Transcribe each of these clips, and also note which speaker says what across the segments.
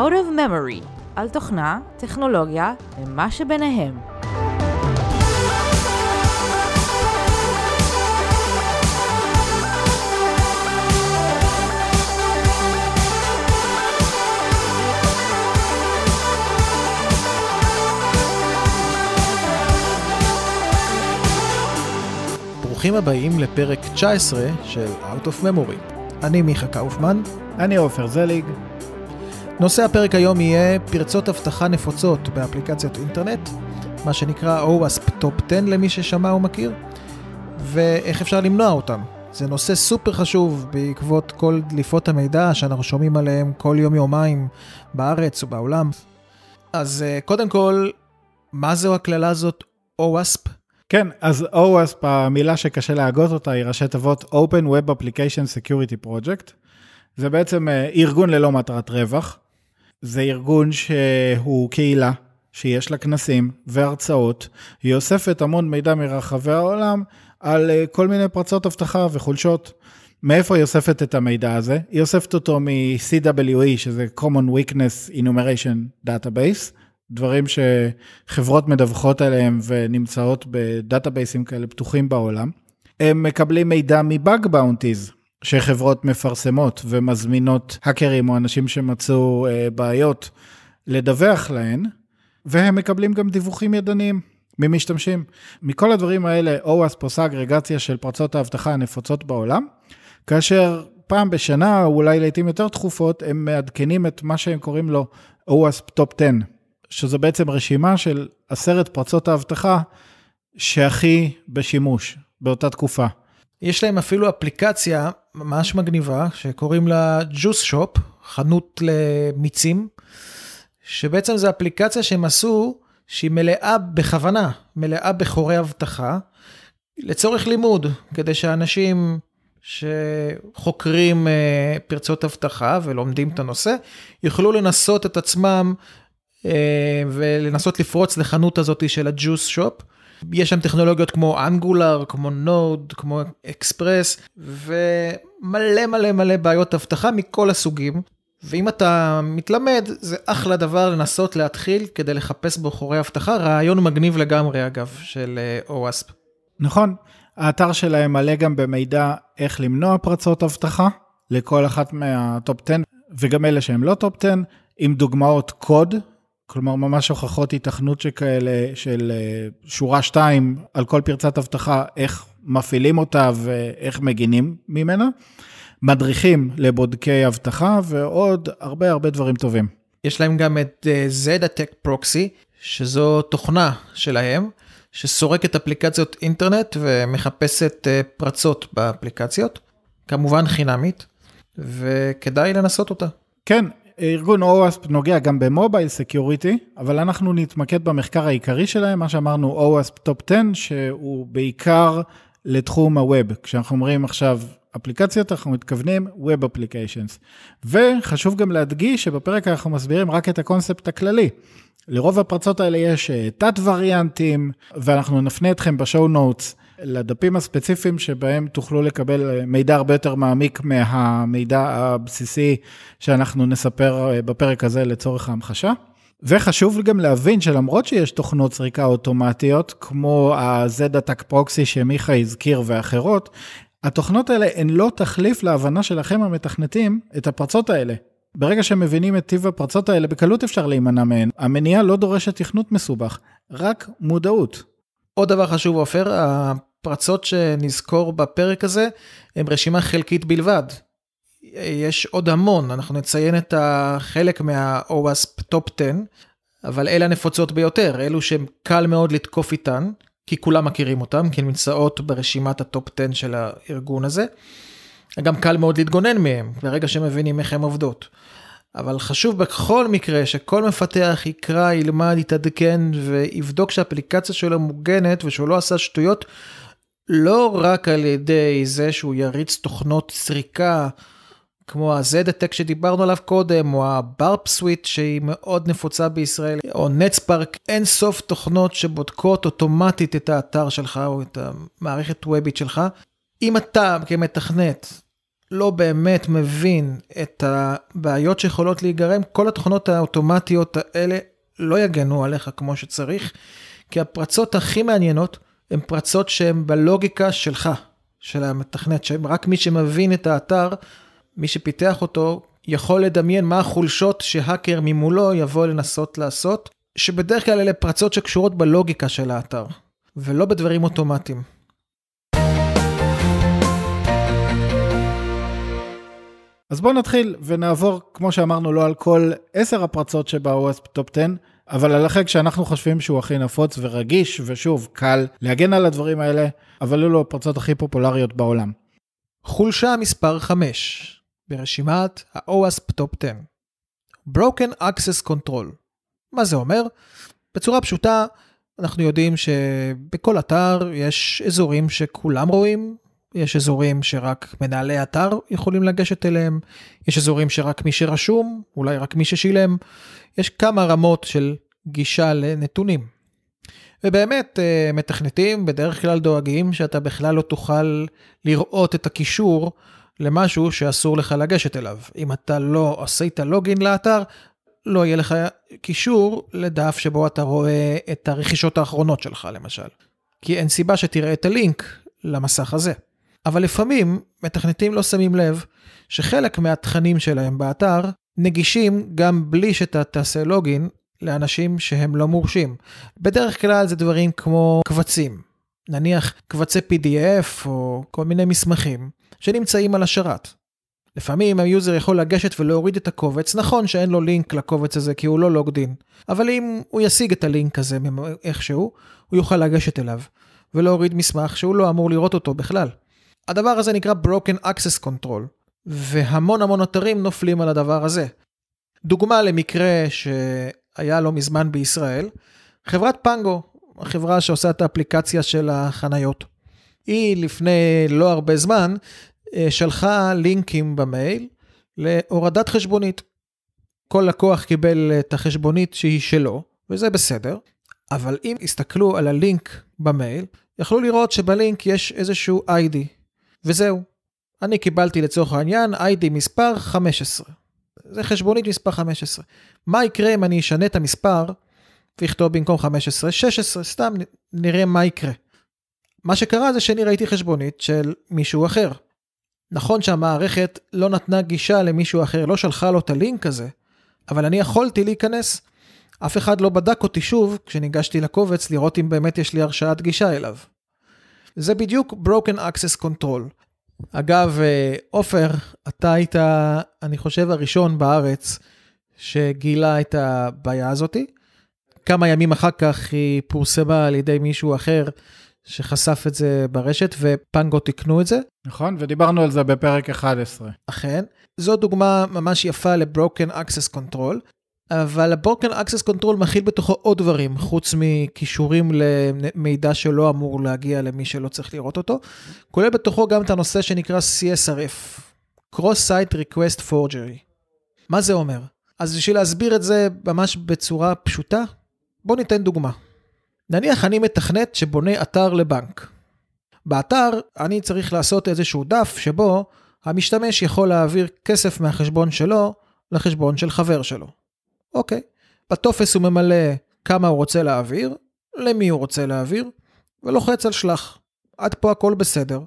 Speaker 1: Out of Memory, על תוכנה, טכנולוגיה ומה שביניהם.
Speaker 2: ברוכים הבאים לפרק 19 של Out of Memory. אני מיכה קאופמן.
Speaker 3: אני עופר זליג.
Speaker 2: נושא הפרק היום יהיה פרצות אבטחה נפוצות באפליקציות אינטרנט, מה שנקרא OWASP Top 10 למי ששמע או מכיר, ואיך אפשר למנוע אותם. זה נושא סופר חשוב בעקבות כל דליפות המידע שאנחנו שומעים עליהם כל יום-יומיים בארץ ובעולם. אז אה, קודם כל, מה זו הקללה הזאת OWASP?
Speaker 3: כן, אז OWASP, המילה שקשה להגות אותה היא ראשי תיבות Open Web Application Security Project. זה בעצם אה, ארגון ללא מטרת רווח. זה ארגון שהוא קהילה, שיש לה כנסים והרצאות. היא אוספת המון מידע מרחבי העולם על אה, כל מיני פרצות אבטחה וחולשות. מאיפה היא אוספת את המידע הזה? היא אוספת אותו מ-CWE, שזה Common Weakness Enumeration Database. דברים שחברות מדווחות עליהם ונמצאות בדאטאבייסים כאלה פתוחים בעולם. הם מקבלים מידע מבאג באונטיז שחברות מפרסמות ומזמינות האקרים או אנשים שמצאו אה, בעיות לדווח להן, והם מקבלים גם דיווחים ידניים ממשתמשים. מכל הדברים האלה, OWASP עושה אגרגציה של פרצות האבטחה הנפוצות בעולם, כאשר פעם בשנה, או אולי לעיתים יותר תכופות, הם מעדכנים את מה שהם קוראים לו OWASP Top 10. שזו בעצם רשימה של עשרת פרצות האבטחה שהכי בשימוש באותה תקופה.
Speaker 2: יש להם אפילו אפליקציה ממש מגניבה שקוראים לה ג'וס שופ, חנות למיצים, שבעצם זו אפליקציה שהם עשו שהיא מלאה בכוונה, מלאה בחורי אבטחה, לצורך לימוד, כדי שאנשים שחוקרים אה, פרצות אבטחה ולומדים את הנושא, יוכלו לנסות את עצמם אה, ולנסות לפרוץ לחנות הזאת של ה Juice Shop. יש שם טכנולוגיות כמו Angular, כמו Node, כמו אקספרס, ומלא מלא מלא בעיות אבטחה מכל הסוגים. ואם אתה מתלמד, זה אחלה דבר לנסות להתחיל כדי לחפש בו חורי אבטחה, רעיון מגניב לגמרי אגב, של. אה,
Speaker 3: נכון, האתר שלהם מלא גם במידע איך למנוע פרצות אבטחה לכל אחת מה Top 10, וגם אלה שהם לא Top 10, עם דוגמאות קוד כלומר, ממש הוכחות התכנות שכאלה של אה, שורה 2 על כל פרצת אבטחה, איך מפעילים אותה ואיך מגינים ממנה. מדריכים לבודקי אבטחה ועוד הרבה הרבה דברים טובים.
Speaker 2: יש להם גם את Zed Attack אה, Proxy, שזו תוכנה שלהם, שסורקת אפליקציות אינטרנט ומחפשת אה, פרצות באפליקציות, כמובן חינמית, וכדאי לנסות אותה.
Speaker 3: כן, ארגון OWASP נוגע גם ב mobile security, אבל אנחנו נתמקד במחקר העיקרי שלהם, מה שאמרנו OWASP Top 10, שהוא בעיקר לתחום ה web. כשאנחנו אומרים עכשיו אפליקציות, אנחנו מתכוונים Web Applications. וחשוב גם להדגיש שבפרק אנחנו מסבירים רק את הקונספט הכללי. לרוב הפרצות האלה יש אה, תת וריאנטים, ואנחנו נפנה אתכם ב show notes לדפים הספציפיים שבהם תוכלו לקבל אה, מידע הרבה יותר מעמיק מהמידע הבסיסי שאנחנו נספר אה, בפרק הזה לצורך ההמחשה. וחשוב גם להבין שלמרות שיש תוכנות סריקה אוטומטיות, כמו ה-Z-Attack Proxy שמיכה הזכיר ואחרות, התוכנות האלה הן לא תחליף להבנה שלכם המתכנתים את הפרצות האלה. ברגע שהם מבינים את טיב הפרצות האלה, בקלות אפשר להימנע מהן. המניעה לא דורשת תכנות מסובך, רק מודעות.
Speaker 2: עוד דבר חשוב עופר, הפרצות שנזכור בפרק הזה הם רשימה חלקית בלבד. יש עוד המון, אנחנו נציין את החלק מה OWASP Top 10, אבל אלה הנפוצות ביותר, אלו שהם קל מאוד לתקוף איתן, כי כולם מכירים אותם, כי הן נמצאות ברשימת ה Top 10 של הארגון הזה. גם קל מאוד להתגונן מהם, ברגע שמבינים איך הן עובדות. אבל חשוב בכל מקרה שכל מפתח יקרא, ילמד, יתעדכן ויבדוק שהאפליקציה שלו מוגנת ושהוא לא עשה שטויות, לא רק על ידי זה שהוא יריץ תוכנות סריקה, כמו ה-ZDTech שדיברנו עליו קודם, או ה-Barp Suite שהיא מאוד נפוצה בישראל, או NetSpark, אין סוף תוכנות שבודקות אוטומטית את האתר שלך או את המערכת וובית שלך. אם אתה כמתכנת לא באמת מבין את הבעיות שיכולות להיגרם, כל התוכנות האוטומטיות האלה לא יגנו עליך כמו שצריך, כי הפרצות הכי מעניינות הן פרצות שהן בלוגיקה שלך, של המתכנת, שרק מי שמבין את האתר, מי שפיתח אותו, יכול לדמיין מה החולשות שהאקר ממולו יבוא לנסות לעשות, שבדרך כלל אלה פרצות שקשורות בלוגיקה של האתר, ולא בדברים אוטומטיים.
Speaker 3: אז בואו נתחיל ונעבור, כמו שאמרנו, לא על כל עשר הפרצות שב OWASP Top 10, אבל על החלק שאנחנו חושבים שהוא הכי נפוץ ורגיש, ושוב, קל להגן על הדברים האלה, אבל אלו הפרצות הכי פופולריות בעולם.
Speaker 2: חולשה מספר 5 ברשימת ה OWASP Top 10 Broken Access Control. מה זה אומר? בצורה פשוטה, אנחנו יודעים שבכל אתר יש אזורים שכולם רואים, יש אזורים שרק מנהלי אתר יכולים לגשת אליהם, יש אזורים שרק מי שרשום, אולי רק מי ששילם, יש כמה רמות של גישה לנתונים. ובאמת, אה, מתכנתים בדרך כלל דואגים שאתה בכלל לא תוכל לראות את הקישור למשהו שאסור לך לגשת אליו. אם אתה לא עשית לוגין לאתר, לא יהיה לך קישור לדף שבו אתה רואה את הרכישות האחרונות שלך למשל. כי אין סיבה שתראה את הלינק למסך הזה. אבל לפעמים מתכנתים לא שמים לב שחלק מהתכנים שלהם באתר נגישים גם בלי שאתה תעשה login לאנשים שהם לא מורשים. בדרך כלל זה דברים כמו קבצים, נניח קבצי PDF או כל מיני מסמכים שנמצאים על השרת. לפעמים ה user יכול לגשת ולהוריד את הקובץ, נכון שאין לו לינק לקובץ הזה כי הוא לא logged in, אבל אם הוא ישיג את הלינק הזה איכשהו, הוא יוכל לגשת אליו ולהוריד מסמך שהוא לא אמור לראות אותו בכלל. הדבר הזה נקרא Broken Access Control, והמון המון אתרים נופלים על הדבר הזה. דוגמה למקרה שהיה לא מזמן בישראל, חברת פנגו, החברה שעושה את האפליקציה של החניות. היא לפני לא הרבה זמן אה, שלחה לינקים במייל להורדת חשבונית. כל לקוח קיבל את החשבונית שהיא שלו, וזה בסדר, אבל אם הסתכלו על הלינק במייל, יכלו לראות שבלינק יש איזשהו ID, וזהו. אני קיבלתי לצורך העניין ID מספר 15. זה חשבונית מספר 15. מה יקרה אם אני אשנה את המספר ואכתוב במקום 15, 16, סתם נראה מה יקרה. מה שקרה זה שאני ראיתי חשבונית של מישהו אחר. נכון שהמערכת לא נתנה גישה למישהו אחר, לא שלחה לו את הלינק הזה, אבל אני יכולתי להיכנס. אף אחד לא בדק אותי שוב כשניגשתי לקובץ לראות אם באמת יש לי הרשאת גישה אליו. זה בדיוק Broken Access Control. אגב, אה, עופר, אתה היית, אני חושב, הראשון בארץ שגילה את הבעיה הזאתי. כמה ימים אחר כך היא פורסמה על ידי מישהו אחר שחשף את זה ברשת, ופנגו תיקנו את זה.
Speaker 3: נכון, ודיברנו על זה בפרק 11.
Speaker 2: אכן. זו דוגמה ממש יפה ל-Broken Access Control. אבל ה-Broken Access Control מכיל בתוכו עוד דברים, חוץ מכישורים למידע שלא אמור להגיע למי שלא צריך לראות אותו, כולל בתוכו גם את הנושא שנקרא CSRF, Cross-Site Request Forgery. מה זה אומר? אז בשביל להסביר את זה ממש בצורה פשוטה, בואו ניתן דוגמה. נניח אני מתכנת שבונה אתר לבנק. באתר אני צריך לעשות איזשהו דף שבו המשתמש יכול להעביר כסף מהחשבון שלו לחשבון של חבר שלו. אוקיי. בטופס הוא ממלא כמה הוא רוצה להעביר, למי הוא רוצה להעביר, ולוחץ על שלח. עד פה הכל בסדר.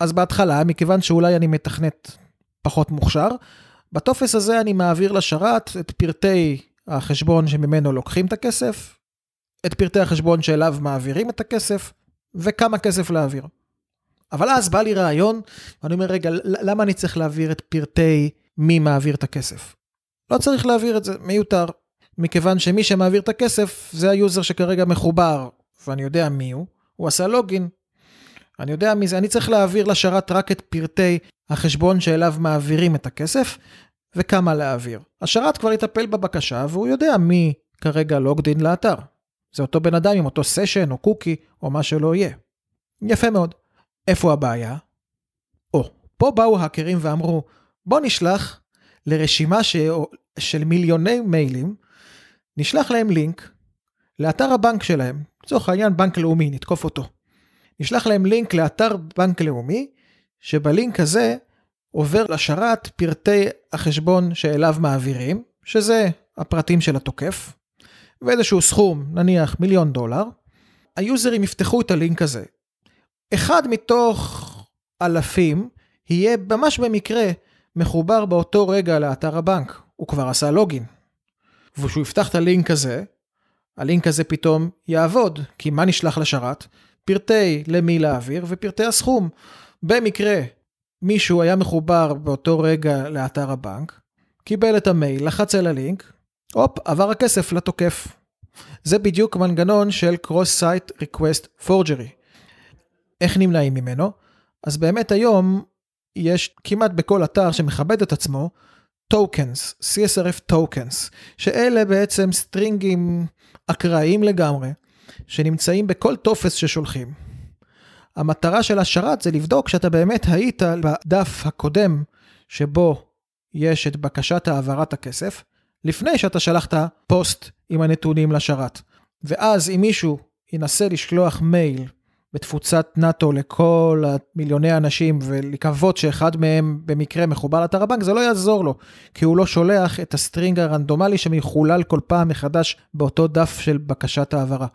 Speaker 2: אז בהתחלה, מכיוון שאולי אני מתכנת פחות מוכשר, בטופס הזה אני מעביר לשרת את פרטי החשבון שממנו לוקחים את הכסף, את פרטי החשבון שאליו מעבירים את הכסף, וכמה כסף להעביר. אבל אז בא לי רעיון, ואני אומר, רגע, למה אני צריך להעביר את פרטי מי מעביר את הכסף? לא צריך להעביר את זה, מיותר. מכיוון שמי שמעביר את הכסף זה ה user שכרגע מחובר, ואני יודע מי הוא, הוא עשה login. אני יודע מי זה, אני צריך להעביר לשרת רק את פרטי החשבון שאליו מעבירים את הכסף, וכמה להעביר. השרת כבר יטפל בבקשה, והוא יודע מי כרגע לוגדין לאתר. זה אותו בן אדם עם אותו סשן או קוקי או מה שלא יהיה. יפה מאוד. איפה הבעיה? או, פה באו האקרים ואמרו, בוא נשלח לרשימה ש... של מיליוני מיילים, נשלח להם לינק לאתר הבנק שלהם, לצורך העניין בנק לאומי, נתקוף אותו. נשלח להם לינק לאתר בנק לאומי, שבלינק הזה עובר לשרת פרטי החשבון שאליו מעבירים, שזה הפרטים של התוקף, ואיזשהו סכום, נניח מיליון דולר, היוזרים יפתחו את הלינק הזה. אחד מתוך אלפים יהיה ממש במקרה מחובר באותו רגע לאתר הבנק, הוא כבר עשה לוגין. וכשהוא יפתח את הלינק הזה, הלינק הזה פתאום יעבוד, כי מה נשלח לשרת? פרטי למי להעביר ופרטי הסכום. במקרה מישהו היה מחובר באותו רגע לאתר הבנק, קיבל את המייל, לחץ על הלינק, הופ, עבר הכסף לתוקף. זה בדיוק מנגנון של Cross-Site Request Forgery. איך נמנעים ממנו? אז באמת היום יש כמעט בכל אתר שמכבד את עצמו tokens, CSRF tokens, שאלה בעצם סטרינגים אקראיים לגמרי, שנמצאים בכל טופס ששולחים. המטרה של השרת זה לבדוק שאתה באמת היית בדף הקודם שבו יש את בקשת העברת הכסף, לפני שאתה שלחת פוסט עם הנתונים לשרת. ואז אם מישהו ינסה לשלוח מייל בתפוצת נאטו לכל המיליוני האנשים ולקוות שאחד מהם במקרה מחובר לאתר הבנק, זה לא יעזור לו, כי הוא לא שולח את ה string הרנדומלי שמחולל כל פעם מחדש באותו דף של בקשת העברה.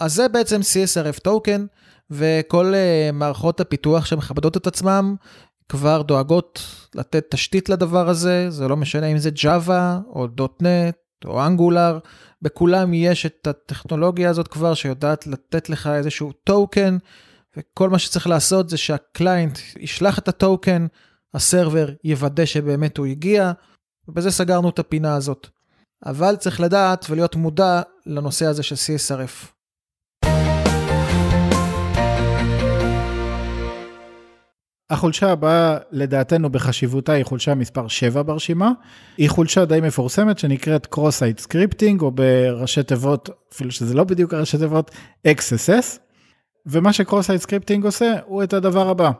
Speaker 2: אז זה בעצם CSRF token, וכל uh, מערכות הפיתוח שמכבדות את עצמם כבר דואגות לתת תשתית לדבר הזה, זה לא משנה אם זה Java או .NET או Angular, בכולם יש את הטכנולוגיה הזאת כבר שיודעת לתת לך איזשהו token, וכל מה שצריך לעשות זה שה client ישלח את ה token, הסרבר יוודא שבאמת הוא הגיע, ובזה סגרנו את הפינה הזאת. אבל צריך לדעת ולהיות מודע לנושא הזה של CSRF.
Speaker 3: החולשה הבאה לדעתנו בחשיבותה היא חולשה מספר 7 ברשימה. היא חולשה די מפורסמת שנקראת Cross-Site Scripting או בראשי תיבות, אפילו שזה לא בדיוק הראשי תיבות, XSS. ומה ש-Cross-Site Scripting עושה הוא את הדבר הבא.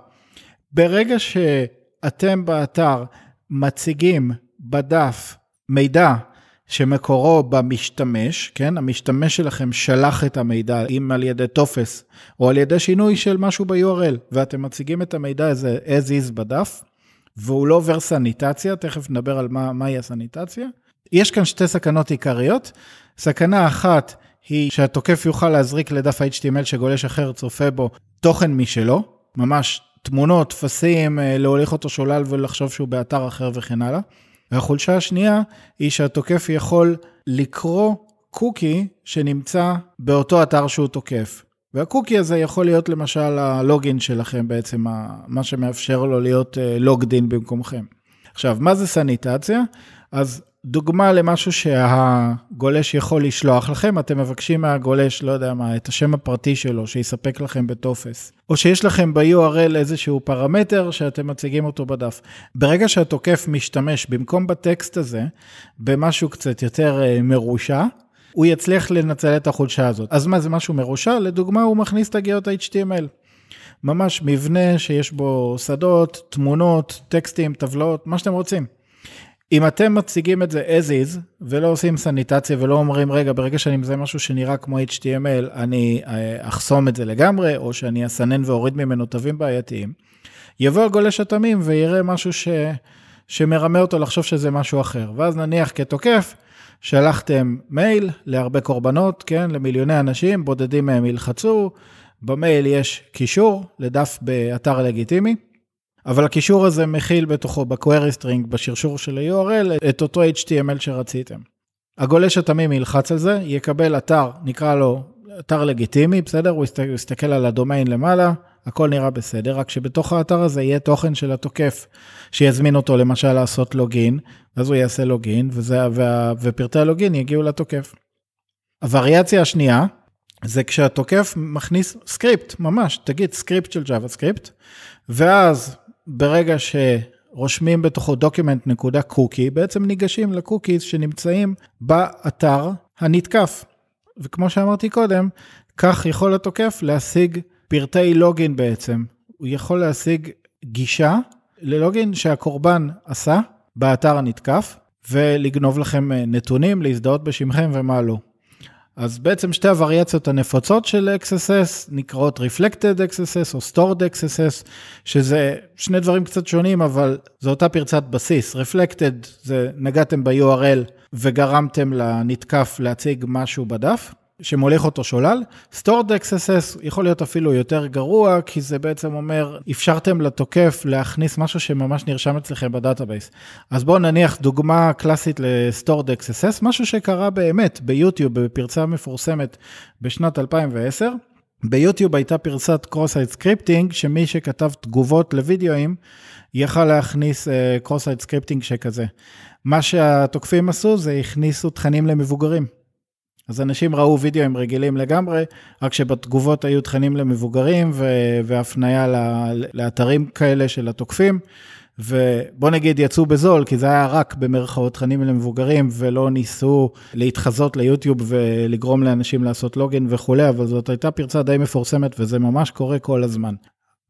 Speaker 3: ברגע שאתם באתר מציגים בדף מידע שמקורו במשתמש, כן? המשתמש שלכם שלח את המידע, אם על ידי טופס או על ידי שינוי של משהו ב-URL, ואתם מציגים את המידע הזה as is בדף, והוא לא עובר סניטציה, תכף נדבר על מה, מהי הסניטציה. יש כאן שתי סכנות עיקריות. סכנה אחת היא שהתוקף יוכל להזריק לדף ה-HTML שגולש אחר צופה בו תוכן משלו, ממש תמונות, טפסים, אה, להוליך אותו שולל ולחשוב שהוא באתר אחר וכן הלאה. והחולשה השנייה היא שהתוקף יכול לקרוא קוקי שנמצא באותו אתר שהוא תוקף. והקוקי הזה יכול להיות למשל הלוגין שלכם בעצם, מה שמאפשר לו להיות לוגדין אה, במקומכם. עכשיו, מה זה סניטציה? אז דוגמה למשהו שהגולש יכול לשלוח לכם, אתם מבקשים מהגולש, לא יודע מה, את השם הפרטי שלו, שיספק לכם בטופס. או שיש לכם ב-URL איזשהו פרמטר שאתם מציגים אותו בדף. ברגע שהתוקף משתמש במקום בטקסט הזה, במשהו קצת יותר אה, מרושע, הוא יצליח לנצל את החולשה הזאת. אז מה זה משהו מרושע? לדוגמה, הוא מכניס תגיות html ממש מבנה שיש בו שדות, תמונות, טקסטים, טבלאות, מה שאתם רוצים. אם אתם מציגים את זה as is ולא עושים סניטציה ולא אומרים רגע ברגע שאני מזהה משהו שנראה כמו HTML אני אה, אחסום את זה לגמרי או שאני אסנן ואוריד ממנו תווים בעייתיים. יבוא הגולש התמים ויראה משהו ש... שמרמה אותו לחשוב שזה משהו אחר ואז נניח כתוקף שלחתם מייל להרבה קורבנות כן למיליוני אנשים בודדים מהם ילחצו במייל יש קישור לדף באתר לגיטימי. אבל הקישור הזה מכיל בתוכו ב-query string, בשרשור של ה-URL, את אותו HTML שרציתם. הגולש התמים ילחץ על זה, יקבל אתר, נקרא לו אתר לגיטימי, בסדר? הוא יסתכל על הדומיין למעלה, הכל נראה בסדר, רק שבתוך האתר הזה יהיה תוכן של התוקף, שיזמין אותו למשל לעשות לוגין, אז הוא יעשה לוגין, וזה, וה, ופרטי הלוגין יגיעו לתוקף. הווריאציה השנייה, זה כשהתוקף מכניס script, ממש, תגיד script של JavaScript, ואז ברגע שרושמים בתוכו document.cookie, בעצם ניגשים ל cookies שנמצאים באתר הנתקף. וכמו שאמרתי קודם, כך יכול התוקף להשיג פרטי login בעצם. הוא יכול להשיג גישה ל login שהקורבן עשה באתר הנתקף, ולגנוב לכם נתונים, להזדהות בשמכם ומה לא. אז בעצם שתי הווריאציות הנפוצות של XSS נקראות Reflected XSS או Stored XSS, שזה שני דברים קצת שונים, אבל זו אותה פרצת בסיס. Reflected זה נגעתם ב URL וגרמתם לנתקף להציג משהו בדף. שמוליך אותו שולל. stored XSS יכול להיות אפילו יותר גרוע, כי זה בעצם אומר, אפשרתם לתוקף להכניס משהו שממש נרשם אצלכם ב database. אז בואו נניח דוגמה קלאסית ל stored XSS, משהו שקרה באמת ביוטיוב, בפרצה מפורסמת בשנת 2010. ביוטיוב הייתה פרצת cross-site scripting, שמי שכתב תגובות לוידאוים, יכל להכניס cross-site uh, scripting שכזה. מה שהתוקפים עשו זה הכניסו תכנים למבוגרים. אז אנשים ראו וידאוים רגילים לגמרי, רק שבתגובות היו תכנים למבוגרים והפניה לאתרים כאלה של התוקפים. ובוא נגיד יצאו בזול, כי זה היה רק במרכאות תכנים למבוגרים, ולא ניסו להתחזות ליוטיוב ולגרום לאנשים לעשות לוגין וכולי, אבל זאת הייתה פרצה די מפורסמת, וזה ממש קורה כל הזמן.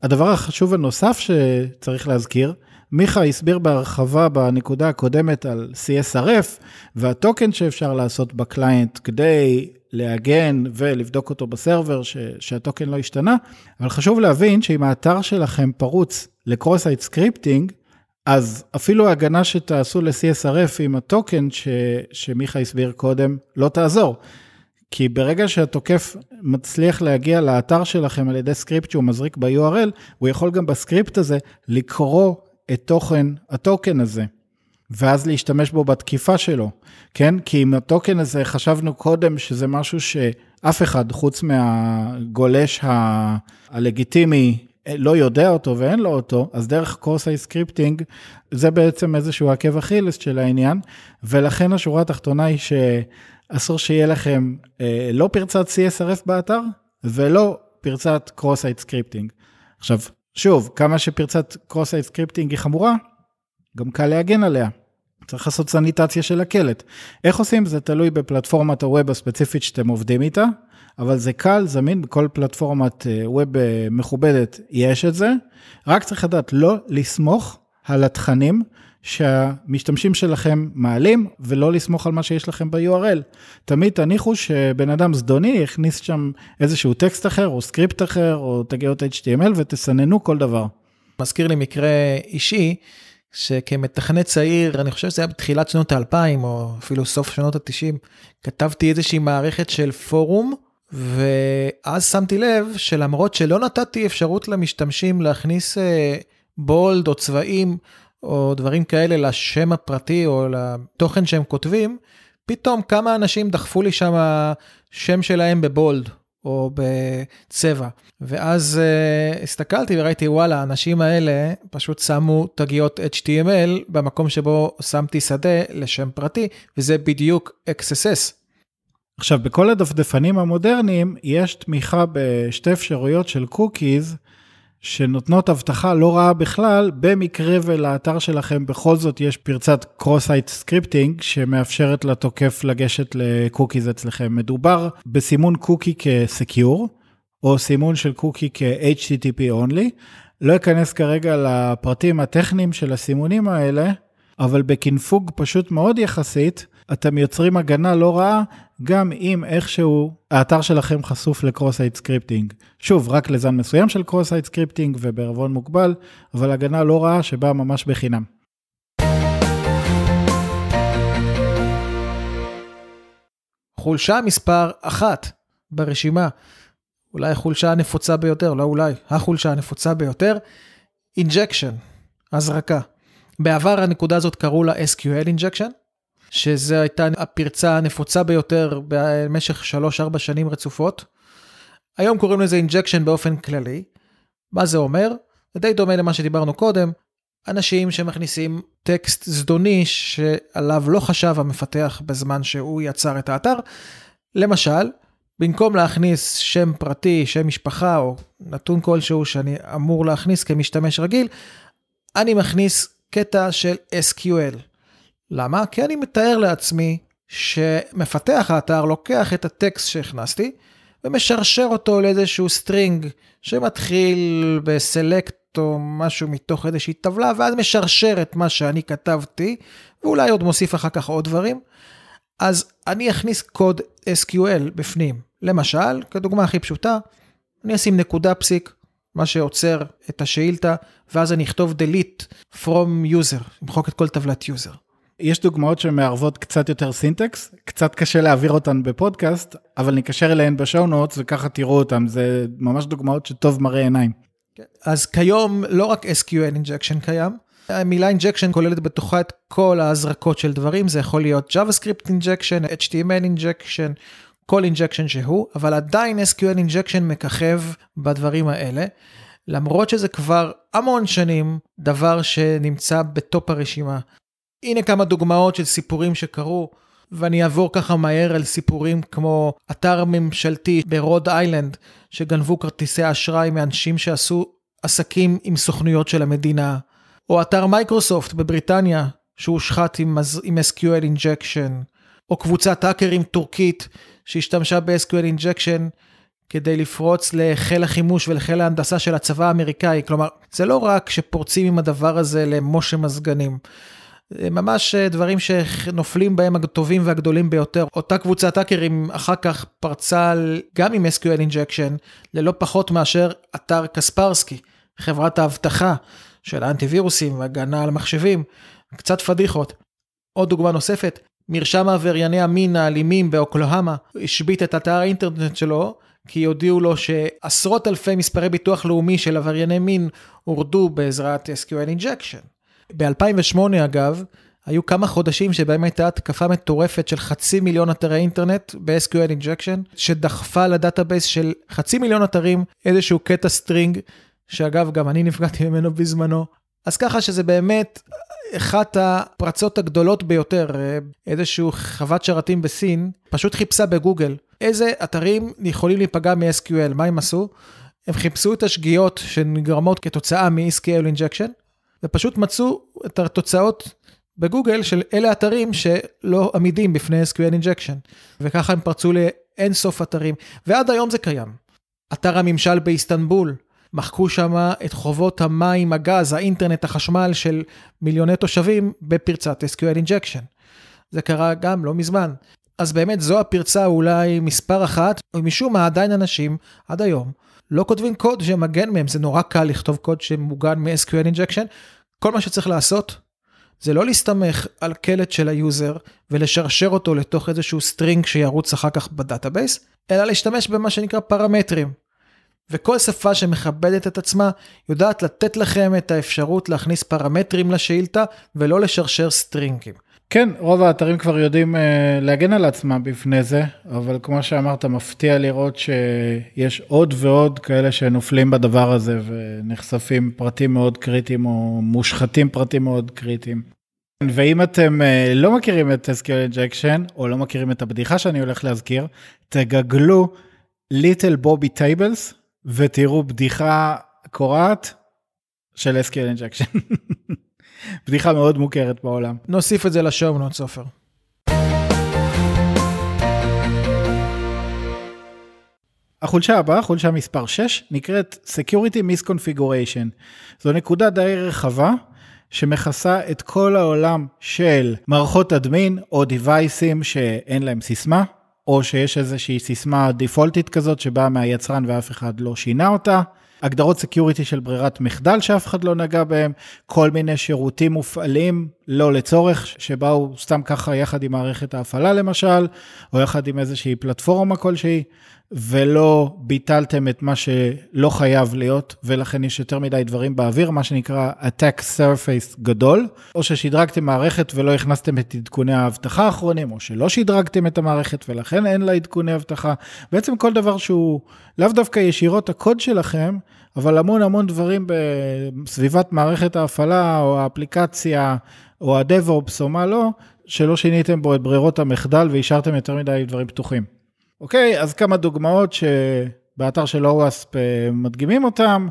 Speaker 3: הדבר החשוב הנוסף שצריך להזכיר, מיכה הסביר בהרחבה בנקודה הקודמת על CSRF והטוקן שאפשר לעשות בקליינט כדי להגן ולבדוק אותו בסרבר ש, שהטוקן לא השתנה, אבל חשוב להבין שאם האתר שלכם פרוץ ל cross-site scripting, אז אפילו ההגנה שתעשו ל-CSRF עם ה token ש, שמיכה הסביר קודם לא תעזור. כי ברגע שהתוקף מצליח להגיע לאתר שלכם על ידי סקריפט שהוא מזריק ב-URL, הוא יכול גם בסקריפט הזה לקרוא את תוכן ה token הזה, ואז להשתמש בו בתקיפה שלו, כן? כי עם ה token הזה חשבנו קודם שזה משהו שאף אחד חוץ מהגולש ה- הלגיטימי לא יודע אותו ואין לו אותו, אז דרך cross-site scripting זה בעצם איזשהו עקב אכילס של העניין, ולכן השורה התחתונה היא שאסור שיהיה לכם אה, לא פרצת CSRF באתר ולא פרצת cross-site scripting. עכשיו, שוב, כמה שפרצת cross-site scripting היא חמורה, גם קל להגן עליה. צריך לעשות סניטציה של הקלט. איך עושים? זה תלוי בפלטפורמת ה web הספציפית שאתם עובדים איתה, אבל זה קל, זמין, בכל פלטפורמת ווב אה, מכובדת יש את זה. רק צריך לדעת לא לסמוך על התכנים שהמשתמשים שלכם מעלים, ולא לסמוך על מה שיש לכם ב-URL. תמיד תניחו שבן אדם זדוני יכניס שם איזשהו טקסט אחר, או סקריפט אחר, או תגיות HTML, ותסננו כל דבר.
Speaker 2: מזכיר לי מקרה אישי, שכמתכנת צעיר, אני חושב שזה היה בתחילת שנות האלפיים, או אפילו סוף שנות ה-90, כתבתי איזושהי מערכת של פורום, ואז שמתי לב שלמרות שלא נתתי אפשרות למשתמשים להכניס בולד אה, או צבעים, או דברים כאלה לשם הפרטי או לתוכן שהם כותבים, פתאום כמה אנשים דחפו לי שם שם שלהם בבולד או בצבע. ואז uh, הסתכלתי וראיתי, וואלה, האנשים האלה פשוט שמו תגיות HTML במקום שבו שמתי שדה לשם פרטי, וזה בדיוק XSS.
Speaker 3: עכשיו, בכל הדפדפנים המודרניים יש תמיכה בשתי אפשרויות של cookies, שנותנות אבטחה לא רעה בכלל, במקרה ולאתר שלכם בכל זאת יש פרצת cross-site scripting שמאפשרת לתוקף לגשת ל cookies אצלכם. מדובר בסימון cookie כ secure, או סימון של קוקי כ-HTTP only. לא אכנס כרגע לפרטים הטכניים של הסימונים האלה, אבל בקינפוג פשוט מאוד יחסית, אתם יוצרים הגנה לא רעה, גם אם איכשהו האתר שלכם חשוף ל cross-site scripting. שוב, רק לזן מסוים של cross-site scripting ובערבון מוגבל, אבל הגנה לא רעה שבאה ממש בחינם.
Speaker 2: חולשה מספר אחת ברשימה, אולי החולשה הנפוצה ביותר, לא אולי, החולשה הנפוצה ביותר, injection, הזרקה. בעבר הנקודה הזאת קראו לה SQL injection, שזו הייתה הפרצה הנפוצה ביותר במשך 3-4 שנים רצופות. היום קוראים לזה injection באופן כללי. מה זה אומר? זה די דומה למה שדיברנו קודם, אנשים שמכניסים טקסט זדוני שעליו לא חשב המפתח בזמן שהוא יצר את האתר. למשל, במקום להכניס שם פרטי, שם משפחה או נתון כלשהו שאני אמור להכניס כמשתמש רגיל, אני מכניס קטע של SQL. למה? כי אני מתאר לעצמי שמפתח האתר לוקח את הטקסט שהכנסתי ומשרשר אותו לאיזשהו string שמתחיל ב select או משהו מתוך איזושהי טבלה ואז משרשר את מה שאני כתבתי ואולי עוד מוסיף אחר כך עוד דברים. אז אני אכניס קוד SQL בפנים. למשל, כדוגמה הכי פשוטה, אני אשים נקודה פסיק, מה שעוצר את השאילתה, ואז אני אכתוב delete from user, למחוק את כל טבלת user.
Speaker 3: יש דוגמאות שמערבות קצת יותר סינטקס, קצת קשה להעביר אותן בפודקאסט, אבל נקשר אליהן בשואו נוטס וככה תראו אותן, זה ממש דוגמאות שטוב מראה עיניים.
Speaker 2: אז כיום לא רק SQL injection קיים, המילה injection כוללת בתוכה את כל ההזרקות של דברים, זה יכול להיות JavaScript injection, HTML injection, כל injection שהוא, אבל עדיין SQL injection מככב בדברים האלה, למרות שזה כבר המון שנים דבר שנמצא בטופ הרשימה. הנה כמה דוגמאות של סיפורים שקרו, ואני אעבור ככה מהר על סיפורים כמו אתר ממשלתי ברוד איילנד, שגנבו כרטיסי אשראי מאנשים שעשו עסקים עם סוכנויות של המדינה, או אתר מייקרוסופט בבריטניה, שהושחת עם, עם SQL injection, או קבוצת האקרים טורקית שהשתמשה ב-SQL injection כדי לפרוץ לחיל החימוש ולחיל ההנדסה של הצבא האמריקאי. כלומר, זה לא רק שפורצים עם הדבר הזה למשה מזגנים. ממש דברים שנופלים בהם הטובים והגדולים ביותר. אותה קבוצת האקרים אחר כך פרצה גם עם SQL injection ללא פחות מאשר אתר קספרסקי, חברת האבטחה של האנטיווירוסים והגנה על מחשבים. קצת פדיחות. עוד דוגמה נוספת, מרשם עברייני המין האלימים באוקלהמה השבית את אתר האינטרנט שלו כי הודיעו לו שעשרות אלפי מספרי ביטוח לאומי של עברייני מין הורדו בעזרת SQL injection. ב-2008 אגב, היו כמה חודשים שבהם הייתה התקפה מטורפת של חצי מיליון אתרי אינטרנט ב-SQL injection, שדחפה ל database של חצי מיליון אתרים איזשהו קטע string, שאגב גם אני נפגעתי ממנו בזמנו. אז ככה שזה באמת אחת הפרצות הגדולות ביותר, איזשהו חוות שרתים בסין, פשוט חיפשה בגוגל איזה אתרים יכולים להיפגע מ-SQL, מה הם עשו? הם חיפשו את השגיאות שנגרמות כתוצאה מ-SQL injection, ופשוט מצאו את התוצאות בגוגל של אלה אתרים שלא עמידים בפני SQL injection. וככה הם פרצו לאין סוף אתרים, ועד היום זה קיים. אתר הממשל באיסטנבול, מחקו שם את חובות המים, הגז, האינטרנט, החשמל של מיליוני תושבים בפרצת SQL injection. זה קרה גם לא מזמן. אז באמת זו הפרצה אולי מספר אחת, ומשום מה עדיין אנשים, עד היום, לא כותבים קוד שמגן מהם, זה נורא קל לכתוב קוד שמוגן מ-SQL injection. כל מה שצריך לעשות זה לא להסתמך על קלט של ה user ולשרשר אותו לתוך איזשהו string שירוץ אחר כך ב database, אלא להשתמש במה שנקרא פרמטרים. וכל שפה שמכבדת את עצמה יודעת לתת לכם את האפשרות להכניס פרמטרים לשאילתה ולא לשרשר סטרינגים.
Speaker 3: כן, רוב האתרים כבר יודעים אה, להגן על עצמם בפני זה, אבל כמו שאמרת, מפתיע לראות שיש עוד ועוד כאלה שנופלים בדבר הזה ונחשפים פרטים מאוד קריטיים או מושחתים פרטים מאוד קריטיים. ואם אתם uh, לא מכירים את SQL injection או לא מכירים את הבדיחה שאני הולך להזכיר, תגגלו Little Bobby Tables ותראו בדיחה קורעת של SQL injection. בדיחה מאוד מוכרת בעולם.
Speaker 2: נוסיף את זה לשואו נוט סופר.
Speaker 3: החולשה הבאה, חולשה מספר 6, נקראת Security Misconfiguration. זו נקודה די רחבה שמכסה את כל העולם של מערכות admin או דיווייסים שאין להם סיסמה, או שיש איזושהי סיסמה דיפולטית כזאת שבאה מהיצרן ואף אחד לא שינה אותה. הגדרות security של ברירת מחדל שאף אחד לא נגע בהם, כל מיני שירותים מופעלים לא לצורך, שבאו סתם ככה יחד עם מערכת ההפעלה למשל, או יחד עם איזושהי פלטפורמה כלשהי, ולא ביטלתם את מה שלא חייב להיות, ולכן יש יותר מדי דברים באוויר, מה שנקרא attack surface גדול, או ששדרגתם מערכת ולא הכנסתם את עדכוני האבטחה האחרונים, או שלא שדרגתם את המערכת ולכן אין לה עדכוני אבטחה. בעצם כל דבר שהוא לאו דווקא ישירות הקוד שלכם, אבל המון המון דברים בסביבת מערכת ההפעלה, או האפליקציה, או ה-DevOps, או מה לא, שלא שיניתם בו את ברירות המחדל והשארתם יותר מדי דברים פתוחים. אוקיי, אז כמה דוגמאות שבאתר של OWASP אה, מדגימים אותם.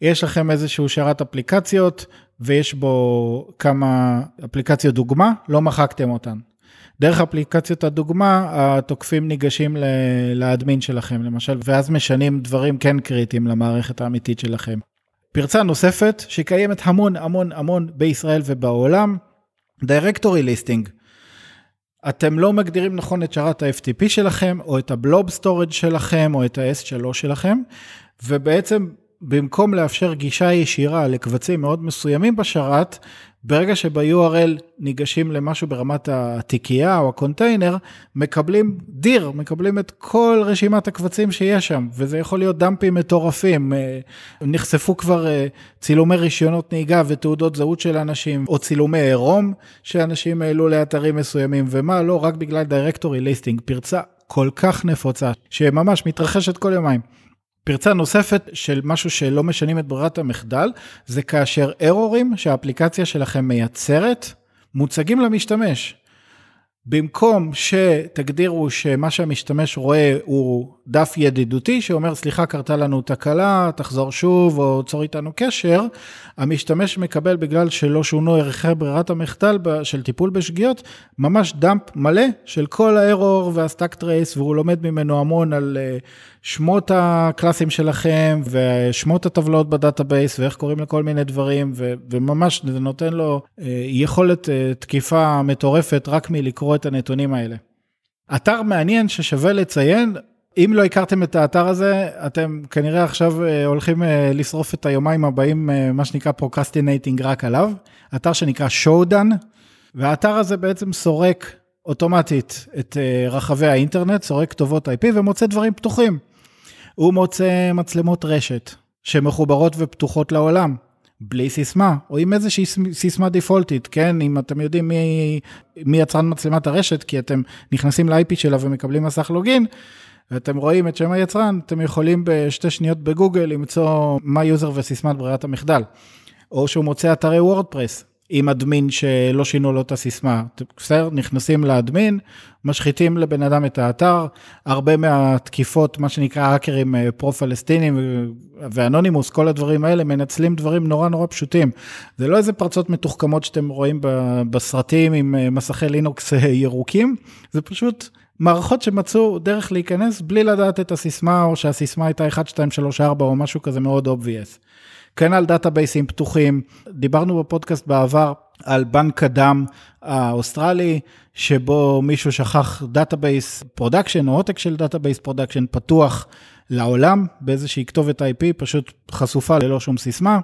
Speaker 3: יש לכם איזשהו שרת אפליקציות ויש בו כמה אפליקציות דוגמה, לא מחקתם אותן. דרך אפליקציות הדוגמה, התוקפים ניגשים ל admin שלכם למשל, ואז משנים דברים כן קריטיים למערכת האמיתית שלכם. פרצה נוספת שקיימת המון המון המון בישראל ובעולם, Directory Listing. אתם לא מגדירים נכון את שרת ה-FTP שלכם, או את ה blob storage שלכם, או את ה-S3 שלכם, ובעצם במקום לאפשר גישה ישירה לקבצים מאוד מסוימים בשרת, ברגע שב-URL ניגשים למשהו ברמת התיקייה או הקונטיינר, מקבלים dir, מקבלים את כל רשימת הקבצים שיש שם, וזה יכול להיות דאמפים מטורפים. אה, נחשפו כבר אה, צילומי רישיונות נהיגה ותעודות זהות של אנשים, או צילומי עירום שאנשים העלו לאתרים מסוימים, ומה לא, רק בגלל directory listing, פרצה כל כך נפוצה, שממש מתרחשת כל יומיים. פרצה נוספת של משהו שלא משנים את ברירת המחדל, זה כאשר ארורים שהאפליקציה שלכם מייצרת, מוצגים למשתמש. במקום שתגדירו שמה שהמשתמש רואה הוא דף ידידותי שאומר סליחה קרתה לנו תקלה, תחזור שוב או צור איתנו קשר, המשתמש מקבל בגלל שלא שונו ערכי ברירת המחדל של טיפול בשגיאות, ממש dump מלא של כל ה error וה stack trace והוא לומד ממנו המון על אה, שמות הקלאסים שלכם ושמות הטבלאות ב database ואיך קוראים לכל מיני דברים ו- וממש זה נותן לו אה, יכולת אה, תקיפה מטורפת רק מלקרוא את הנתונים האלה. אתר מעניין ששווה לציין, אם לא הכרתם את האתר הזה, אתם כנראה עכשיו אה, הולכים אה, לשרוף את היומיים הבאים, אה, מה שנקרא procrastinating רק עליו, אתר שנקרא Shodan, והאתר הזה בעצם סורק אוטומטית את רחבי האינטרנט, סורק כתובות IP ומוצא דברים פתוחים. הוא מוצא מצלמות רשת שמחוברות ופתוחות לעולם, בלי סיסמה, או עם איזושהי סיסמה דיפולטית, כן? אם אתם יודעים מי, מי יצרן מצלמת הרשת, כי אתם נכנסים ל-IP שלה ומקבלים מסך login, ואתם רואים את שם היצרן, אתם יכולים בשתי שניות בגוגל למצוא מה user וסיסמת ברירת המחדל. או שהוא מוצא אתרי וורדפרס, עם אדמין שלא שינו לו את הסיסמה. בסדר, נכנסים לאדמין, משחיתים לבן אדם את האתר, הרבה מהתקיפות, מה שנקרא האקרים אה, פרו-פלסטינים ואנונימוס, כל הדברים האלה מנצלים דברים נורא נורא פשוטים. זה לא איזה פרצות מתוחכמות שאתם רואים בסרטים עם אה, מסכי לינוקס אה, ירוקים, זה פשוט מערכות שמצאו דרך להיכנס בלי לדעת את הסיסמה, או שהסיסמה הייתה 1, 2, 3, 4 או משהו כזה מאוד obvious. כנ"ל database ים פתוחים, דיברנו בפודקאסט בעבר על בנק הדם האוסטרלי, שבו מישהו שכח database production או עותק של database production פתוח לעולם באיזושהי כתובת IP, פשוט חשופה ללא שום סיסמה.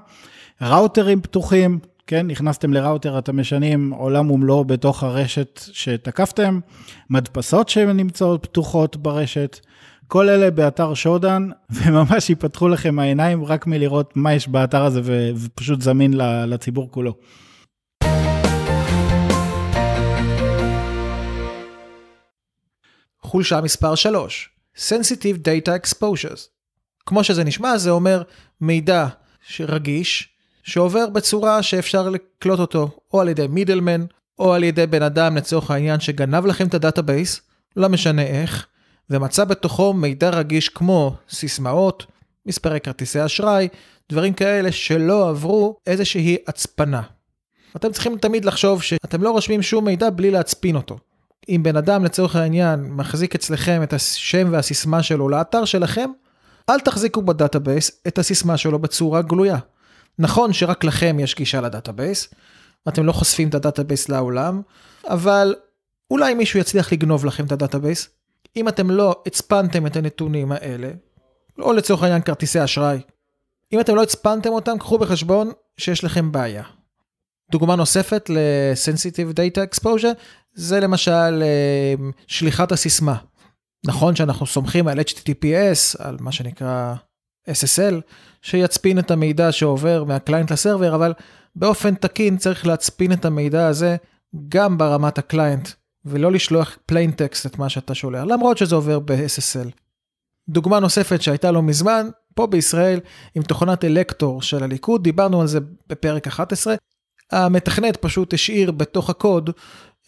Speaker 3: ראוטרים פתוחים, כן, נכנסתם לראוטר, אתם משנים עולם ומלואו בתוך הרשת שתקפתם, מדפסות שנמצאות פתוחות ברשת. כל אלה באתר Shodan, וממש ייפתחו לכם העיניים רק מלראות מה יש באתר הזה ופשוט זמין לציבור כולו.
Speaker 2: חולשה מספר 3, Sensitive Data Exposures. כמו שזה נשמע, זה אומר מידע רגיש, שעובר בצורה שאפשר לקלוט אותו, או על ידי middleman, או על ידי בן אדם לצורך העניין שגנב לכם את ה database, לא משנה איך, ומצא בתוכו מידע רגיש כמו סיסמאות, מספרי כרטיסי אשראי, דברים כאלה שלא עברו איזושהי הצפנה. אתם צריכים תמיד לחשוב שאתם לא רושמים שום מידע בלי להצפין אותו. אם בן אדם לצורך העניין מחזיק אצלכם את השם והסיסמה שלו לאתר שלכם, אל תחזיקו ב database את הסיסמה שלו בצורה גלויה. נכון שרק לכם יש גישה ל database, אתם לא חושפים את ה database לעולם, אבל אולי מישהו יצליח לגנוב לכם את ה database, אם אתם לא הצפנתם את הנתונים האלה, או לצורך העניין כרטיסי אשראי, אם אתם לא הצפנתם אותם, קחו בחשבון שיש לכם בעיה. דוגמה נוספת ל-Sensitive Data Exposure זה למשל אה, שליחת הסיסמה. נכון שאנחנו סומכים על HTTPS, על מה שנקרא SSL, שיצפין את המידע שעובר מה client ל server, אבל באופן תקין צריך להצפין את המידע הזה גם ברמת ה client ולא לשלוח plain text את מה שאתה שולח, למרות שזה עובר ב-SSL. דוגמה נוספת שהייתה לא מזמן, פה בישראל, עם תוכנת אלקטור של הליכוד, דיברנו על זה בפרק 11. המתכנת פשוט השאיר בתוך הקוד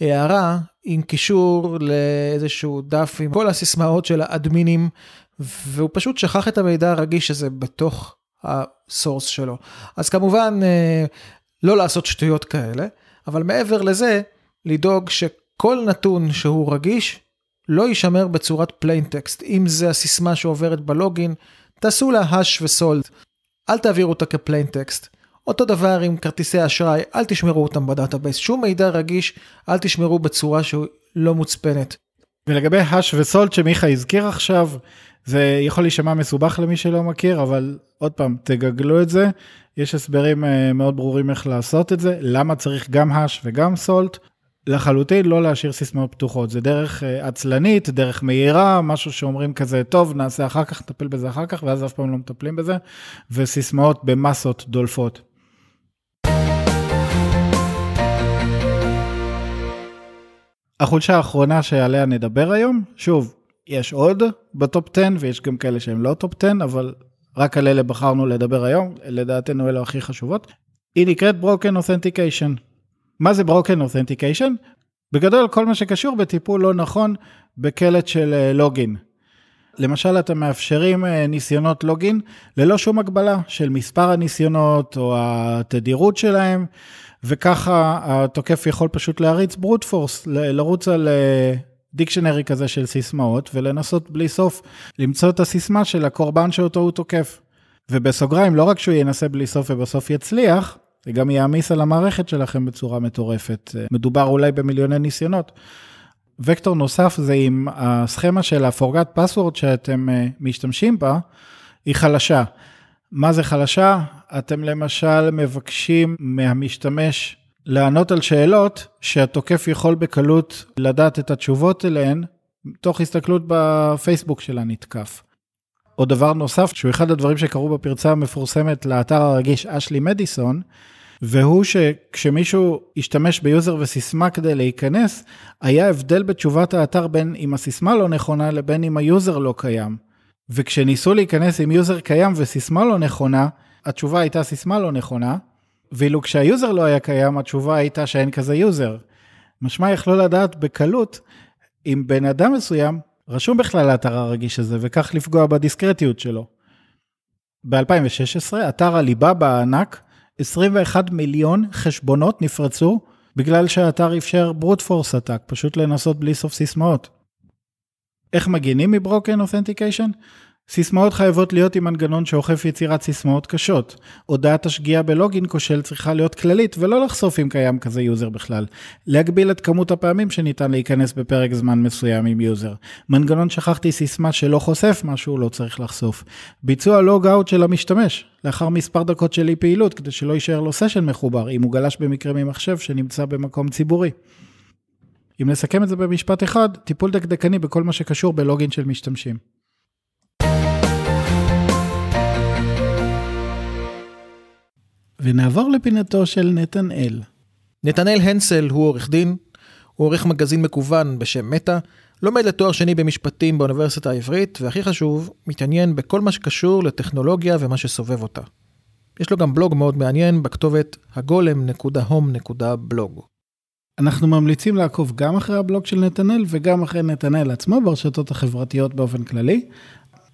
Speaker 2: הערה עם קישור לאיזשהו דף עם כל הסיסמאות של האדמינים, והוא פשוט שכח את המידע הרגיש הזה בתוך ה source שלו. אז כמובן, אה, לא לעשות שטויות כאלה, אבל מעבר לזה, לדאוג ש... כל נתון שהוא רגיש לא יישמר בצורת plain text. אם זה הסיסמה שעוברת ב login, תעשו לה hash ו salt. אל תעבירו אותה כ plain text. אותו דבר עם כרטיסי אשראי, אל תשמרו אותם ב database. שום מידע רגיש, אל תשמרו בצורה שהוא לא מוצפנת.
Speaker 3: ולגבי האש וסולט שמיכה הזכיר עכשיו, זה יכול להישמע מסובך למי שלא מכיר, אבל עוד פעם, תגגלו את זה. יש הסברים אה, מאוד ברורים איך לעשות את זה, למה צריך גם האש וגם סולט. לחלוטין לא להשאיר סיסמאות פתוחות, זה דרך אה, עצלנית, דרך מהירה, משהו שאומרים כזה, טוב, נעשה אחר כך, נטפל בזה אחר כך, ואז אף פעם לא מטפלים בזה, וסיסמאות במסות דולפות. החולשה האחרונה שעליה נדבר היום, שוב, יש עוד ב top 10 ויש גם כאלה שהם לא top 10, אבל רק על אלה בחרנו לדבר היום, לדעתנו אלה הכי חשובות. היא נקראת Broken Authentication. מה זה Broken Authentication? בגדול כל מה שקשור בטיפול לא נכון בקלט של login. אה, למשל אתם מאפשרים אה, ניסיונות login ללא שום הגבלה של מספר הניסיונות או התדירות שלהם, וככה התוקף יכול פשוט להריץ ברוט פורס, לרוץ על דיקשנרי כזה של סיסמאות ולנסות בלי סוף למצוא את הסיסמה של הקורבן שאותו הוא תוקף. ובסוגריים, לא רק שהוא ינסה בלי סוף ובסוף יצליח, זה גם יעמיס על המערכת שלכם בצורה מטורפת. מדובר אולי במיליוני ניסיונות. וקטור נוסף זה אם הסכמה של ה-forgot password שאתם אה, משתמשים בה, היא חלשה. מה זה חלשה? אתם למשל מבקשים מהמשתמש לענות על שאלות שהתוקף יכול בקלות לדעת את התשובות אליהן, תוך הסתכלות בפייסבוק של הנתקף. עוד דבר נוסף, שהוא אחד הדברים שקרו בפרצה המפורסמת לאתר הרגיש אשלי מדיסון, והוא שכשמישהו השתמש ב user וסיסמה כדי להיכנס, היה הבדל בתשובת האתר בין אם הסיסמה לא נכונה לבין אם ה user לא קיים. וכשניסו להיכנס עם user קיים וסיסמה לא נכונה, התשובה הייתה סיסמה לא נכונה, ואילו כשה user לא היה קיים, התשובה הייתה שאין כזה user. משמע יכלו לדעת בקלות אם בן אדם מסוים רשום בכלל לאתר הרגיש הזה, וכך לפגוע בדיסקרטיות שלו. ב-2016, אתר עליבאבא הענק, 21 מיליון חשבונות נפרצו בגלל שהאתר אפשר brute force attack, פשוט לנסות בלי סוף סיסמאות. איך מגינים מ Broken Authentication? סיסמאות חייבות להיות עם מנגנון שאוכף יצירת סיסמאות קשות. הודעת השגיאה ב login כושל צריכה להיות כללית ולא לחשוף אם קיים כזה user בכלל. להגביל את כמות הפעמים שניתן להיכנס בפרק זמן מסוים עם user. מנגנון שכחתי סיסמה שלא חושף משהו לא צריך לחשוף. ביצוע logout של המשתמש, לאחר מספר דקות של אי פעילות כדי שלא יישאר לו session מחובר אם הוא גלש במקרה ממחשב שנמצא במקום ציבורי. אם נסכם את זה במשפט אחד, טיפול דקדקני בכל מה שקשור בלוגין של משתמשים. ונעבור לפינתו של נתנאל.
Speaker 2: נתנאל הנסל הוא עורך דין, הוא עורך מגזין מקוון בשם מטא, לומד לתואר שני במשפטים באוניברסיטה העברית, והכי חשוב, מתעניין בכל מה שקשור לטכנולוגיה ומה שסובב אותה. יש לו גם בלוג מאוד מעניין בכתובת הגולם.הום.בלוג.
Speaker 3: אנחנו ממליצים לעקוב גם אחרי הבלוג של נתנאל וגם אחרי נתנאל עצמו ברשתות החברתיות באופן כללי.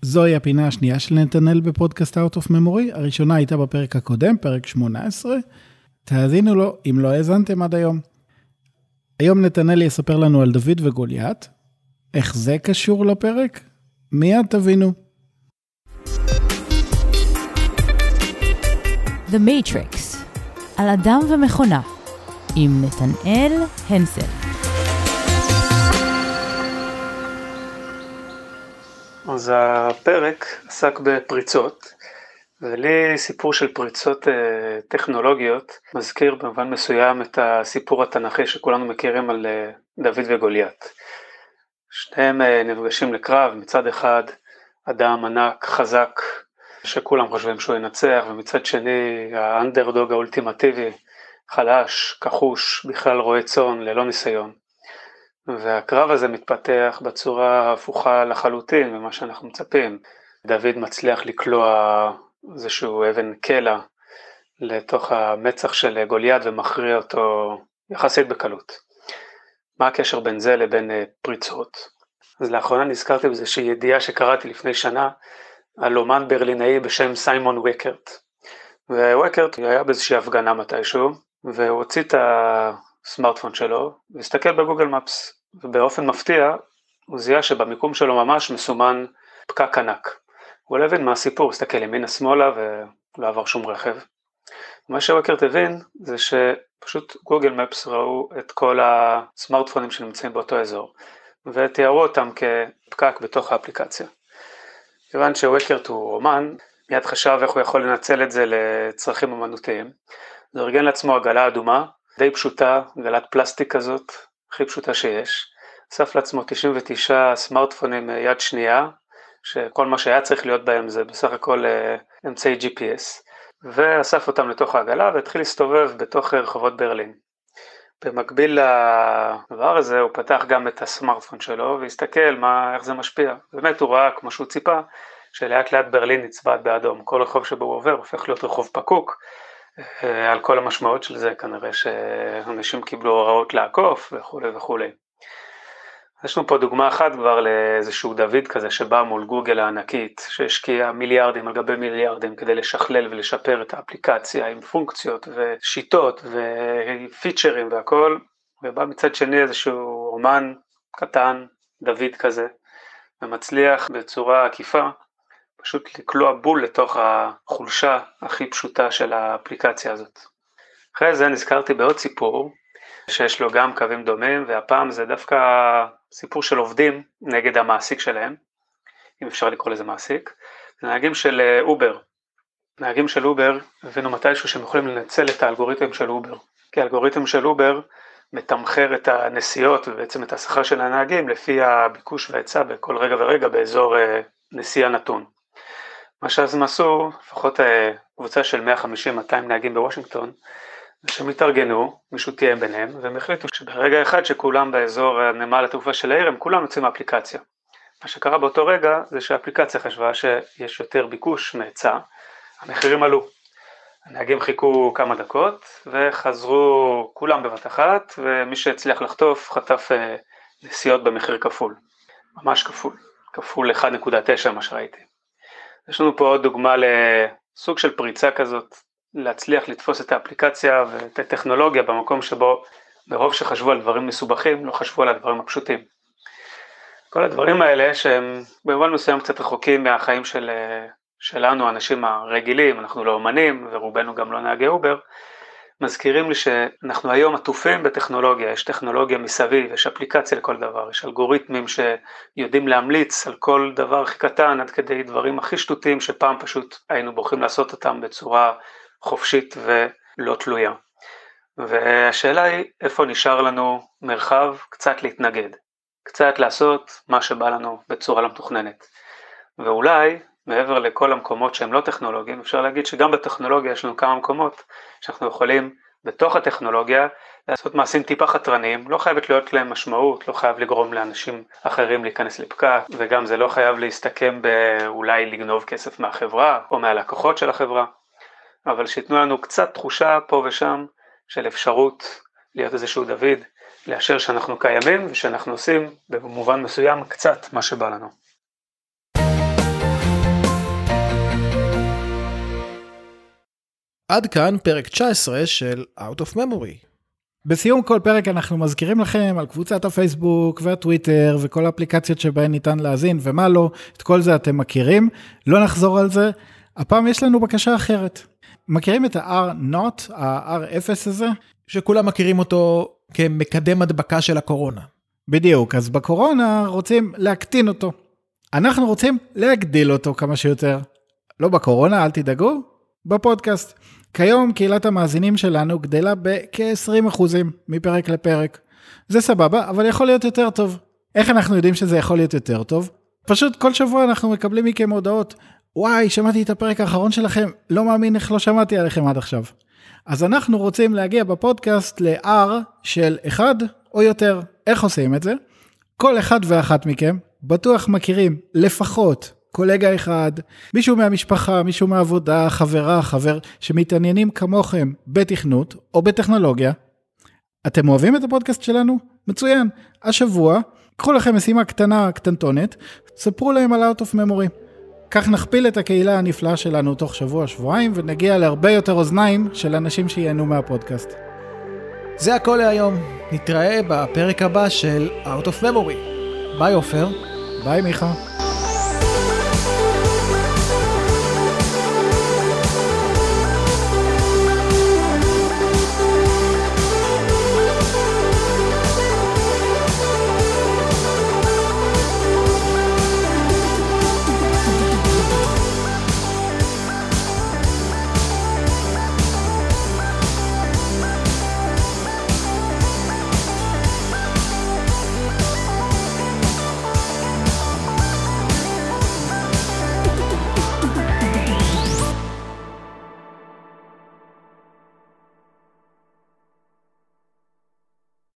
Speaker 3: זוהי הפינה השנייה של נתנאל בפודקאסט Out of Memory, הראשונה הייתה בפרק הקודם, פרק 18. תאזינו לו אם לא האזנתם עד היום. היום נתנאל יספר לנו על דוד וגוליית. איך זה קשור לפרק? מיד תבינו.
Speaker 1: The Matrix, על אדם ומכונה, עם נתנאל הנסל.
Speaker 4: אז הפרק עסק בפריצות, ולי סיפור של פריצות אה, טכנולוגיות מזכיר במובן מסוים את הסיפור התנ"כי שכולנו מכירים על אה, דוד וגוליית. שניהם אה, נפגשים לקרב, מצד אחד אדם ענק, חזק, שכולם חושבים שהוא ינצח, ומצד שני האנדרדוג האולטימטיבי, חלש, כחוש, בכלל רועה צאן, ללא ניסיון. והקרב הזה מתפתח בצורה הפוכה לחלוטין ממה שאנחנו מצפים. דוד מצליח לקלוע איזשהו אבן קלע לתוך המצח של גוליית ומכריע אותו יחסית בקלות. מה הקשר בין זה לבין אה, פריצות? אז לאחרונה נזכרתי באיזושהי ידיעה שקראתי לפני שנה על אומן ברלינאי בשם סיימון וקרט. וווקרט היה באיזושהי הפגנה מתישהו, והוא הוציא את הסמארטפון שלו והסתכל בגוגל מפס ובאופן מפתיע הוא זיהה שבמיקום שלו ממש מסומן פקק ענק. הוא לא הבין מה הסיפור, הסתכל ימינה שמאלה ולא עבר שום רכב. מה שווקרט הבין זה פשוט גוגל מפס ראו את כל הסמארטפונים שנמצאים באותו אזור, ותיארו אותם כפקק בתוך האפליקציה. כיוון שווקרט הוא אומן, מיד חשב איך הוא יכול לנצל את זה לצרכים אמנותיים. הוא ארגן לעצמו עגלה אדומה, די פשוטה, עגלת פלסטיק כזאת, הכי פשוטה שיש. אסף לעצמו 99 סמארטפונים יד שנייה, שכל מה שהיה צריך להיות בהם זה בסך הכל אה, אמצעי GPS, ואסף אותם לתוך העגלה והתחיל להסתובב בתוך רחובות ברלין. במקביל לדבר הזה הוא פתח גם את הסמארטפון שלו והסתכל מה, איך זה משפיע. באמת הוא ראה, כמו שהוא ציפה, שלאט לאט ברלין נצבעת באדום. כל רחוב שבו הוא עובר הופך להיות רחוב פקוק. אה, על כל המשמעות של זה כנראה שאנשים קיבלו הוראות לעקוף וכולי וכולי. יש לנו פה דוגמה אחת כבר לאיזשהו דוד כזה שבא מול גוגל הענקית שהשקיע מיליארדים על גבי מיליארדים כדי לשכלל ולשפר את האפליקציה עם פונקציות ושיטות ופיצ'רים והכל ובא מצד שני איזשהו אומן קטן, דוד כזה, ומצליח בצורה עקיפה פשוט לקלוע בול לתוך החולשה הכי פשוטה של האפליקציה הזאת. אחרי זה נזכרתי בעוד סיפור שיש לו גם קווים דומים והפעם זה דווקא סיפור של עובדים נגד המעסיק שלהם, אם אפשר לקרוא לזה מעסיק, זה נהגים של אה, אובר. נהגים של אובר הבינו מתישהו שהם יכולים לנצל את האלגוריתם של אובר, כי האלגוריתם של אובר מתמחר את הנסיעות ובעצם את השכר של הנהגים לפי הביקוש וההיצע בכל רגע ורגע באזור אה, נסיעה נתון. מה שאז הם עשו, לפחות אה, קבוצה של 150-200 נהגים בוושינגטון, שהם התארגנו, מישהו תיאם ביניהם, והם החליטו שברגע אחד שכולם באזור נמל התעופה של העיר, הם כולם יוצאים מהאפליקציה. מה שקרה באותו רגע זה שהאפליקציה חשבה שיש יותר ביקוש מהיצע, המחירים עלו. הנהגים חיכו כמה דקות וחזרו כולם בבת אחת, ומי שהצליח לחטוף חטף אה, נסיעות במחיר כפול, ממש כפול, כפול 1.9 מה שראיתי. יש לנו פה עוד דוגמה לסוג של פריצה כזאת להצליח לתפוס את האפליקציה ואת הטכנולוגיה במקום שבו מרוב שחשבו על דברים מסובכים, לא חשבו על הדברים הפשוטים. כל הדברים האלה שהם במובן מסוים קצת רחוקים מהחיים של, שלנו, האנשים הרגילים, אנחנו לא אומנים ורובנו גם לא נהגי אובר, מזכירים לי שאנחנו היום עטופים בטכנולוגיה, יש טכנולוגיה מסביב, יש אפליקציה לכל דבר, יש אלגוריתמים שיודעים להמליץ על כל דבר הכי קטן עד כדי דברים הכי שטותיים שפעם פשוט היינו בוחרים לעשות אותם בצורה חופשית ולא תלויה. והשאלה היא איפה נשאר לנו מרחב קצת להתנגד, קצת לעשות מה שבא לנו בצורה לא מתוכננת. ואולי מעבר לכל המקומות שהם לא טכנולוגיים, אפשר להגיד שגם בטכנולוגיה יש לנו כמה מקומות שאנחנו יכולים בתוך הטכנולוגיה לעשות מעשים טיפה חתרניים, לא חייבת להיות להם משמעות, לא חייב לגרום לאנשים אחרים להיכנס לפקק, וגם זה לא חייב להסתכם באולי לגנוב כסף מהחברה או מהלקוחות של החברה. אבל שייתנו לנו קצת תחושה פה ושם של אפשרות להיות איזשהו דוד, לאשר שאנחנו קיימים ושאנחנו עושים במובן מסוים קצת מה שבא לנו.
Speaker 2: עד כאן פרק 19 של Out of Memory.
Speaker 3: בסיום כל פרק אנחנו מזכירים לכם על קבוצת הפייסבוק והטוויטר וכל האפליקציות שבהן ניתן להאזין ומה לא, את כל זה אתם מכירים, לא נחזור על זה. הפעם יש לנו בקשה אחרת. מכירים את ה-R-Not, ה-R0 הזה?
Speaker 2: שכולם מכירים אותו כמקדם הדבקה של הקורונה.
Speaker 3: בדיוק, אז בקורונה רוצים להקטין אותו. אנחנו רוצים להגדיל אותו כמה שיותר. לא בקורונה, אל תדאגו, בפודקאסט. כיום קהילת המאזינים שלנו גדלה בכ-20% מפרק לפרק. זה סבבה, אבל יכול להיות יותר טוב. איך אנחנו יודעים שזה יכול להיות יותר טוב? פשוט כל שבוע אנחנו מקבלים מכם הודעות, וואי, שמעתי את הפרק האחרון שלכם, לא מאמין איך לא שמעתי עליכם עד עכשיו. אז אנחנו רוצים להגיע בפודקאסט ל-R של אחד או יותר. איך עושים את זה? כל אחד ואחת מכם בטוח מכירים לפחות קולגה אחד, מישהו מהמשפחה, מישהו מהעבודה, חברה, חבר, שמתעניינים כמוכם בתכנות או בטכנולוגיה. אתם אוהבים את הפודקאסט שלנו? מצוין. השבוע, קחו לכם משימה קטנה, קטנטונת, ספרו להם על Out of Memory. כך נכפיל את הקהילה הנפלאה שלנו תוך שבוע-שבועיים ונגיע להרבה יותר אוזניים של אנשים שייהנו מהפודקאסט.
Speaker 2: זה הכל להיום, נתראה בפרק הבא של Out of Memory. ביי עופר.
Speaker 3: ביי מיכה.